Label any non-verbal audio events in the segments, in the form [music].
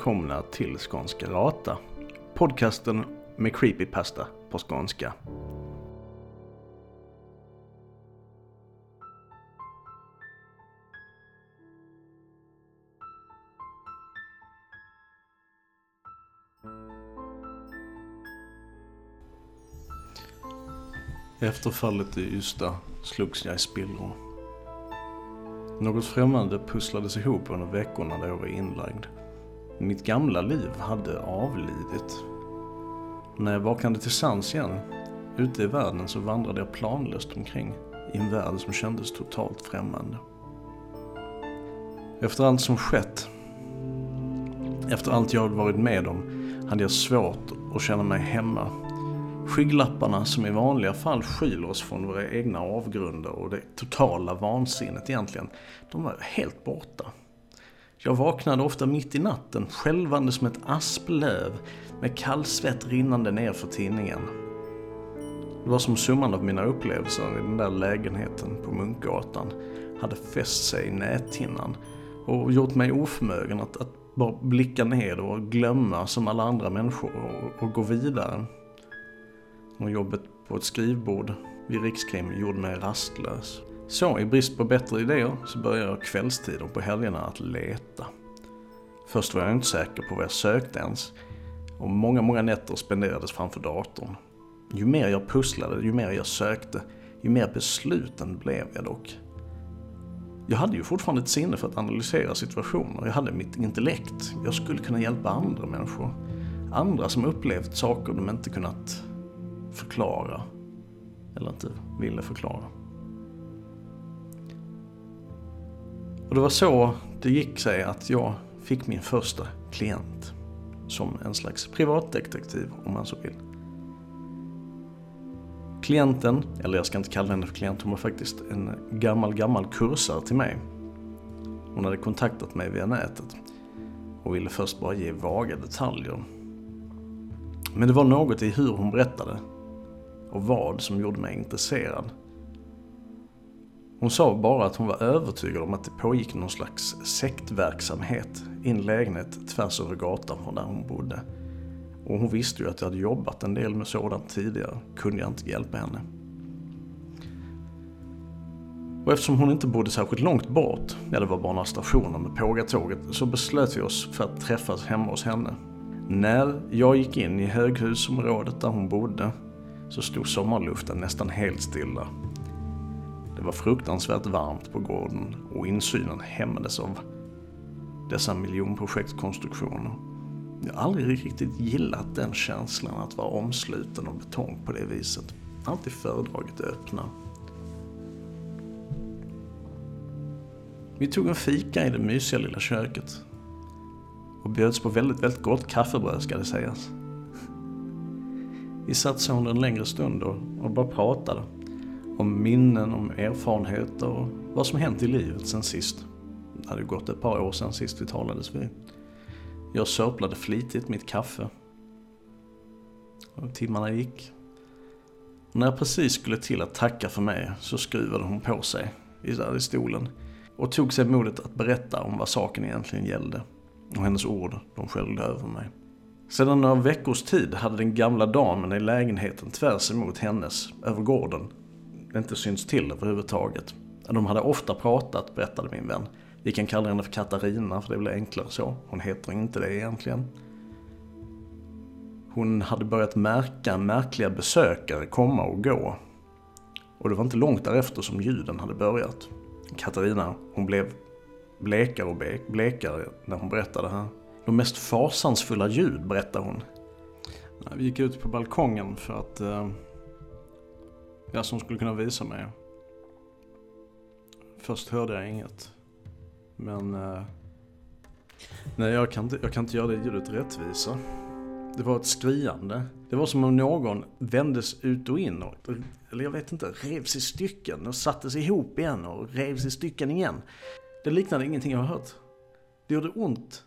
Välkomna till Skånska Rata. Podcasten med creepypasta på skånska. Efter fallet i Ystad slogs jag i spillror. Något främmande pusslades ihop under veckorna där jag var inlagd. Mitt gamla liv hade avlidit. När jag vaknade till sans igen, ute i världen, så vandrade jag planlöst omkring i en värld som kändes totalt främmande. Efter allt som skett, efter allt jag varit med om, hade jag svårt att känna mig hemma Skygglapparna som i vanliga fall skyler oss från våra egna avgrunder och det totala vansinnet egentligen, de var helt borta. Jag vaknade ofta mitt i natten, skälvande som ett asplöv, med kallsvett rinnande ner för tinningen. Det var som summan av mina upplevelser i den där lägenheten på Munkgatan hade fäst sig i näthinnan och gjort mig oförmögen att, att bara blicka ner och glömma som alla andra människor och, och gå vidare. Och jobbet på ett skrivbord vid Rikskrim gjorde mig rastlös. Så i brist på bättre idéer så började jag kvällstid på helgerna att leta. Först var jag inte säker på vad jag sökte ens. Och många, många nätter spenderades framför datorn. Ju mer jag pusslade, ju mer jag sökte, ju mer besluten blev jag dock. Jag hade ju fortfarande ett sinne för att analysera situationer. Jag hade mitt intellekt. Jag skulle kunna hjälpa andra människor. Andra som upplevt saker de inte kunnat förklara. Eller inte ville förklara. Och det var så det gick sig att jag fick min första klient. Som en slags privatdetektiv om man så vill. Klienten, eller jag ska inte kalla henne för klient, hon var faktiskt en gammal, gammal kursare till mig. Hon hade kontaktat mig via nätet och ville först bara ge vaga detaljer. Men det var något i hur hon berättade och vad som gjorde mig intresserad. Hon sa bara att hon var övertygad om att det pågick någon slags sektverksamhet i en lägenhet tvärs över gatan från där hon bodde. Och hon visste ju att jag hade jobbat en del med sådant tidigare, kunde jag inte hjälpa henne. Och eftersom hon inte bodde särskilt långt bort, ja det var bara några stationer med Pågatåget, så beslöt vi oss för att träffas hemma hos henne. När jag gick in i höghusområdet där hon bodde så stod sommarluften nästan helt stilla. Det var fruktansvärt varmt på gården och insynen hämmades av dessa miljonprojektkonstruktioner. Jag har aldrig riktigt gillat den känslan att vara omsluten av betong på det viset. Alltid föredragit det öppna. Vi tog en fika i det mysiga lilla köket. Och bjöds på väldigt, väldigt gott kaffebröd ska det sägas. Vi satt så under en längre stund och, och bara pratade. Om minnen, om erfarenheter och vad som hänt i livet sen sist. Det hade gått ett par år sen sist vi talades vid. Jag sörplade flitigt mitt kaffe. Och timmarna gick. Och när jag precis skulle till att tacka för mig så skruvade hon på sig där i stolen och tog sig modet att berätta om vad saken egentligen gällde. Och hennes ord, de sköljde över mig. Sedan några veckors tid hade den gamla damen i lägenheten tvärs emot hennes, över gården, inte synts till överhuvudtaget. De hade ofta pratat, berättade min vän. Vi kan kalla henne för Katarina, för det blir enklare så. Hon heter inte det egentligen. Hon hade börjat märka märkliga besökare komma och gå. Och det var inte långt därefter som ljuden hade börjat. Katarina, hon blev blekare och blekare när hon berättade det här. De mest fasansfulla ljud, berättar hon. Vi gick ut på balkongen för att eh, Ja, jag som skulle kunna visa mig. Först hörde jag inget. Men eh, nej, jag kan, inte, jag kan inte göra det ljudet rättvisa. Det var ett skriande. Det var som om någon vändes ut och in. Och, eller jag vet inte, revs i stycken och sattes ihop igen och revs i stycken igen. Det liknade ingenting jag har hört. Det gjorde ont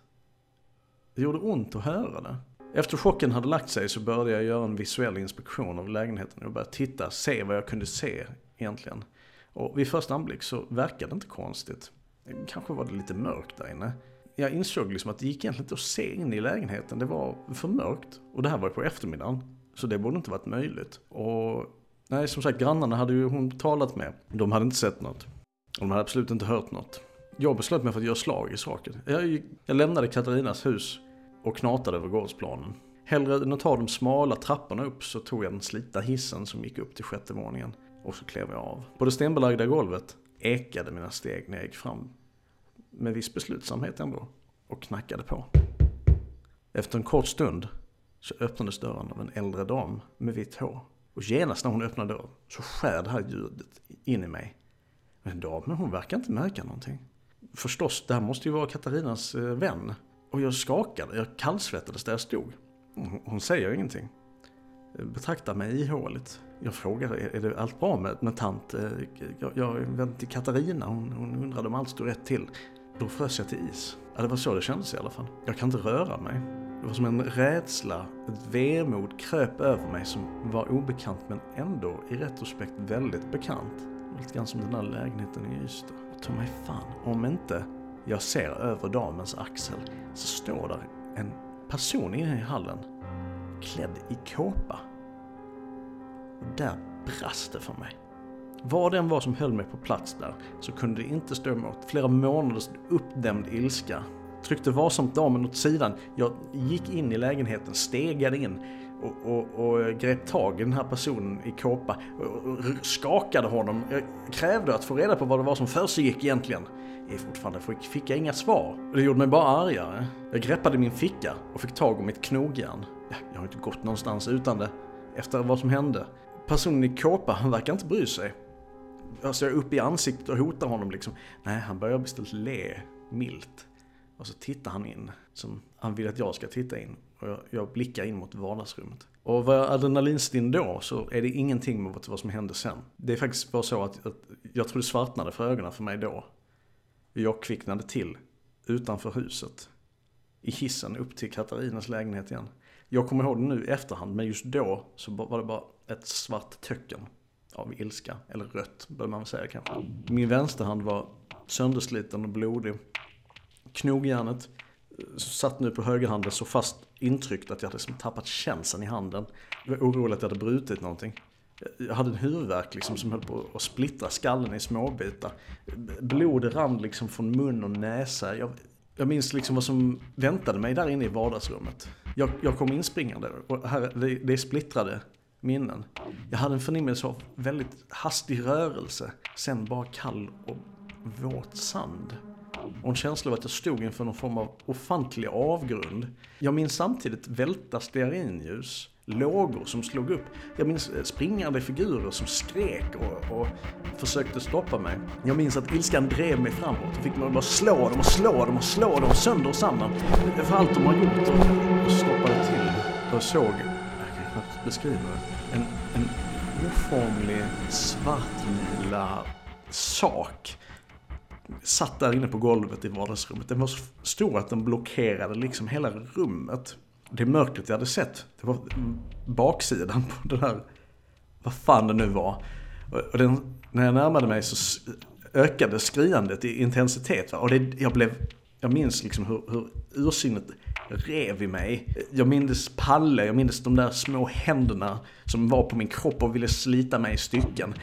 det gjorde ont att höra det. Efter chocken hade lagt sig så började jag göra en visuell inspektion av lägenheten Jag började titta, se vad jag kunde se egentligen. Och vid första anblick så verkade det inte konstigt. Kanske var det lite mörkt där inne. jag insåg liksom att det gick egentligen inte att se in i lägenheten. Det var för mörkt. Och det här var på eftermiddagen. Så det borde inte varit möjligt. Och nej, som sagt, grannarna hade ju hon talat med. De hade inte sett något. Och de hade absolut inte hört något. Jag beslöt mig för att göra slag i saken. Jag, jag lämnade Katarinas hus och knatade över gårdsplanen. Hellre än att ta de smala trapporna upp så tog jag den slitna hissen som gick upp till sjätte våningen. Och så klev jag av. På det stenbelagda golvet ekade mina steg när jag gick fram. Med viss beslutsamhet ändå. Och knackade på. Efter en kort stund så öppnades dörren av en äldre dam med vitt hår. Och genast när hon öppnade dörren så skär det här ljudet in i mig. Men damen hon verkar inte märka någonting. Förstås, det här måste ju vara Katarinas eh, vän. Och jag skakade, jag kallsvettades där jag stod. Hon, säger ingenting. Betraktar mig ihåligt. Jag frågar, är det allt bra med, med tant? Eh, jag, jag till Katarina, hon, hon undrade om allt stod rätt till. Då frös jag till is. Ja, det var så det kändes i alla fall. Jag kan inte röra mig. Det var som en rädsla, ett vemod kröp över mig som var obekant men ändå i retrospekt väldigt bekant. Lite grann som den där lägenheten i Ystad. Och ta mig fan, om inte jag ser över damens axel så står där en person inne i hallen klädd i kåpa. Och där brast det för mig. Vad den var som höll mig på plats där så kunde det inte stå emot flera månaders uppdämd ilska. Tryckte varsamt damen åt sidan. Jag gick in i lägenheten, stegade in och, och, och grep tag i den här personen i kåpa och, och skakade honom. Jag krävde att få reda på vad det var som försiggick egentligen. Jag fortfarande fick jag inga svar. Det gjorde mig bara argare. Jag greppade min ficka och fick tag om mitt knogjärn. Jag har inte gått någonstans utan det. Efter vad som hände. Personen i kåpa, han verkar inte bry sig. Jag ser upp i ansiktet och hotar honom liksom. Nej, han börjar beställt le milt. Och så tittar han in, som han vill att jag ska titta in. Och jag, jag blickar in mot vardagsrummet. Och var jag adrenalinstinn då så är det ingenting mot vad som hände sen. Det är faktiskt bara så att, att jag tror det svartnade för ögonen för mig då. Jag kvicknade till utanför huset. I hissen upp till Katarinas lägenhet igen. Jag kommer ihåg det nu i efterhand, men just då så var det bara ett svart töcken av ilska. Eller rött, bör man väl säga kanske. Min vänsterhand var söndersliten och blodig. Knogjärnet satt nu på högerhanden så fast intryckt att jag hade liksom tappat känseln i handen. Jag var orolig att jag hade brutit någonting. Jag hade en huvudvärk liksom som höll på att splittra skallen i småbitar. Blod rann liksom från mun och näsa. Jag, jag minns liksom vad som väntade mig där inne i vardagsrummet. Jag, jag kom inspringande och här, det, det är splittrade minnen. Jag hade en förnimmelse av väldigt hastig rörelse, sen bara kall och våt sand. Och en känsla av att jag stod inför någon form av ofantlig avgrund. Jag minns samtidigt välta stearinljus, lågor som slog upp. Jag minns eh, springande figurer som skrek och, och försökte stoppa mig. Jag minns att ilskan drev mig framåt och fick mig att bara slå dem och slå dem och slå dem sönder och samman. För allt de har gjort och stoppade till. Jag såg, jag kan knappt beskriva det, en, en oformlig svartlila sak satt där inne på golvet i vardagsrummet. Den var så stor att den blockerade liksom hela rummet. Det mörkret jag hade sett, det var baksidan på den där, vad fan det nu var. Och den, när jag närmade mig så ökade skriandet i intensitet. Va? Och det, jag blev, jag minns liksom hur, hur ursinnet rev i mig. Jag minns Palle, jag minns de där små händerna som var på min kropp och ville slita mig i stycken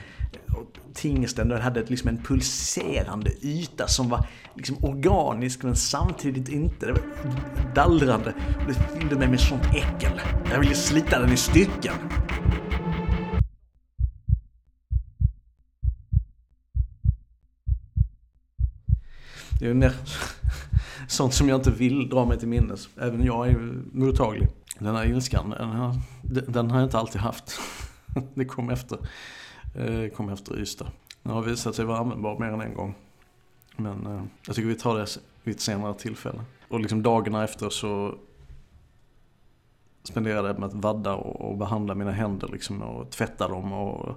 Tingsten den hade liksom en pulserande yta som var liksom organisk men samtidigt inte. Det var dallrande. Det fyllde mig med sånt äckel. Jag ville slita den i stycken. Det är mer [laughs] sånt som jag inte vill dra mig till minnes. Även jag är mottaglig. Den här ilskan, den har, den har jag inte alltid haft. [laughs] Det kom efter Eh, kom efter Ystad. Den har visat sig vara användbar mer än en gång. Men eh, jag tycker vi tar det vid ett senare tillfälle. Och liksom dagarna efter så spenderade jag med att vadda och, och behandla mina händer liksom och tvätta dem och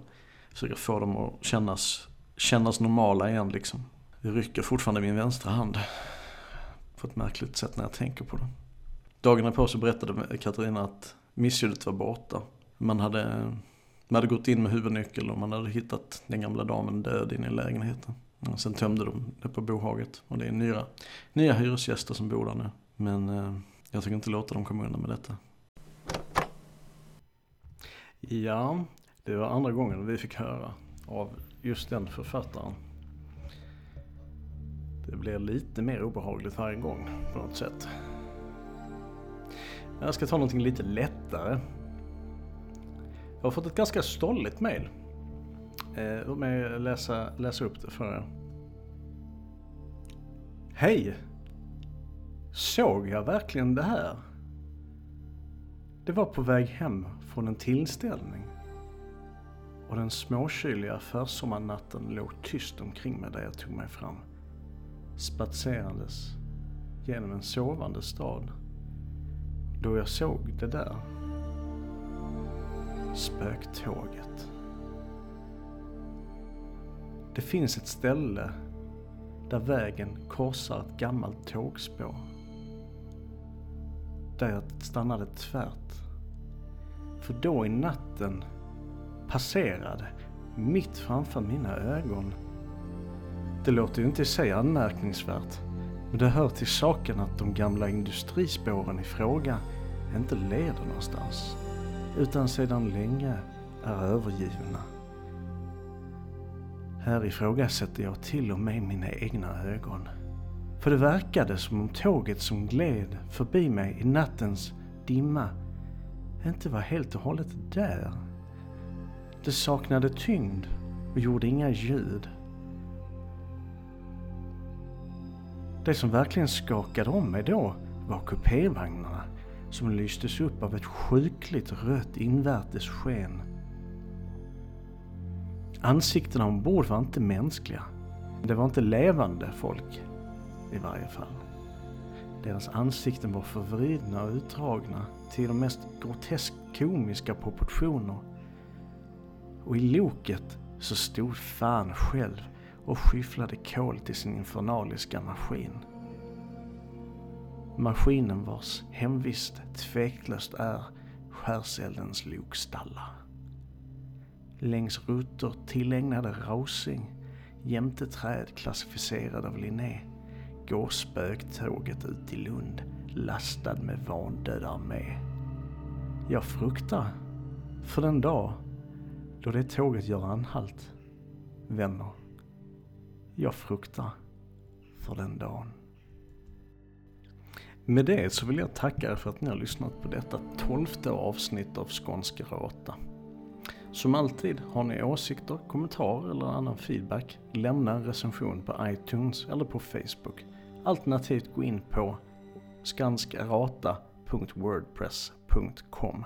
försöka få dem att kännas, kännas normala igen liksom. Det rycker fortfarande min vänstra hand. På ett märkligt sätt när jag tänker på det. Dagarna på så berättade Katarina att missljudet var borta. Man hade man hade gått in med huvudnyckel och man hade hittat den gamla damen död inne i lägenheten. Och sen tömde de det på bohaget och det är nya, nya hyresgäster som bor där nu. Men eh, jag tänker inte låta dem komma undan med detta. Ja, det var andra gången vi fick höra av just den författaren. Det blir lite mer obehagligt varje gång på något sätt. Jag ska ta någonting lite lättare. Jag har fått ett ganska stolligt mail. Eh, låt mig läsa, läsa upp det för er. Hej! Såg jag verkligen det här? Det var på väg hem från en tillställning. Och den småkyliga försommarnatten låg tyst omkring mig där jag tog mig fram. Spatserandes genom en sovande stad. Då jag såg det där. Spöktåget. Det finns ett ställe där vägen korsar ett gammalt tågspår. Där jag stannade tvärt. För då i natten passerade mitt framför mina ögon. Det låter ju inte i sig anmärkningsvärt, men det hör till saken att de gamla industrispåren i fråga inte leder någonstans, utan sedan länge är övergivna. Här ifrågasätter jag till och med mina egna ögon. För det verkade som om tåget som gled förbi mig i nattens dimma inte var helt och hållet där. Det saknade tyngd och gjorde inga ljud. Det som verkligen skakade om mig då var kupévagnarna som lystes upp av ett sjukligt rött invärtes sken. Ansiktena ombord var inte mänskliga. Det var inte levande folk i varje fall. Deras ansikten var förvridna och utdragna till de mest groteskt komiska proportioner. Och i loket så stod fan själv och skyfflade kol till sin infernaliska maskin. Maskinen vars hemvist tveklöst är skärseldens lokstallar. Längs rutor tillägnade Rausing jämte träd klassificerade av Linné går spöktåget ut i Lund lastad med vandöd armé. Jag fruktar för den dag då det tåget gör anhalt. Vänner, jag fruktar för den dagen. Med det så vill jag tacka er för att ni har lyssnat på detta tolfte avsnitt av Skånska Rata. Som alltid, har ni åsikter, kommentarer eller annan feedback, lämna en recension på iTunes eller på Facebook. Alternativt gå in på skanskarata.wordpress.com.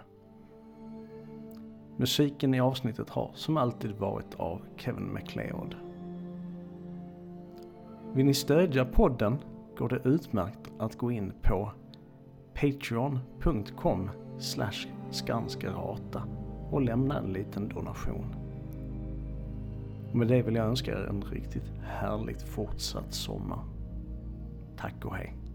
Musiken i avsnittet har som alltid varit av Kevin MacLeod. Vill ni stödja podden går det utmärkt att gå in på patreon.com skanskarata och lämna en liten donation. med det vill jag önska er en riktigt härligt fortsatt sommar. Tack och hej.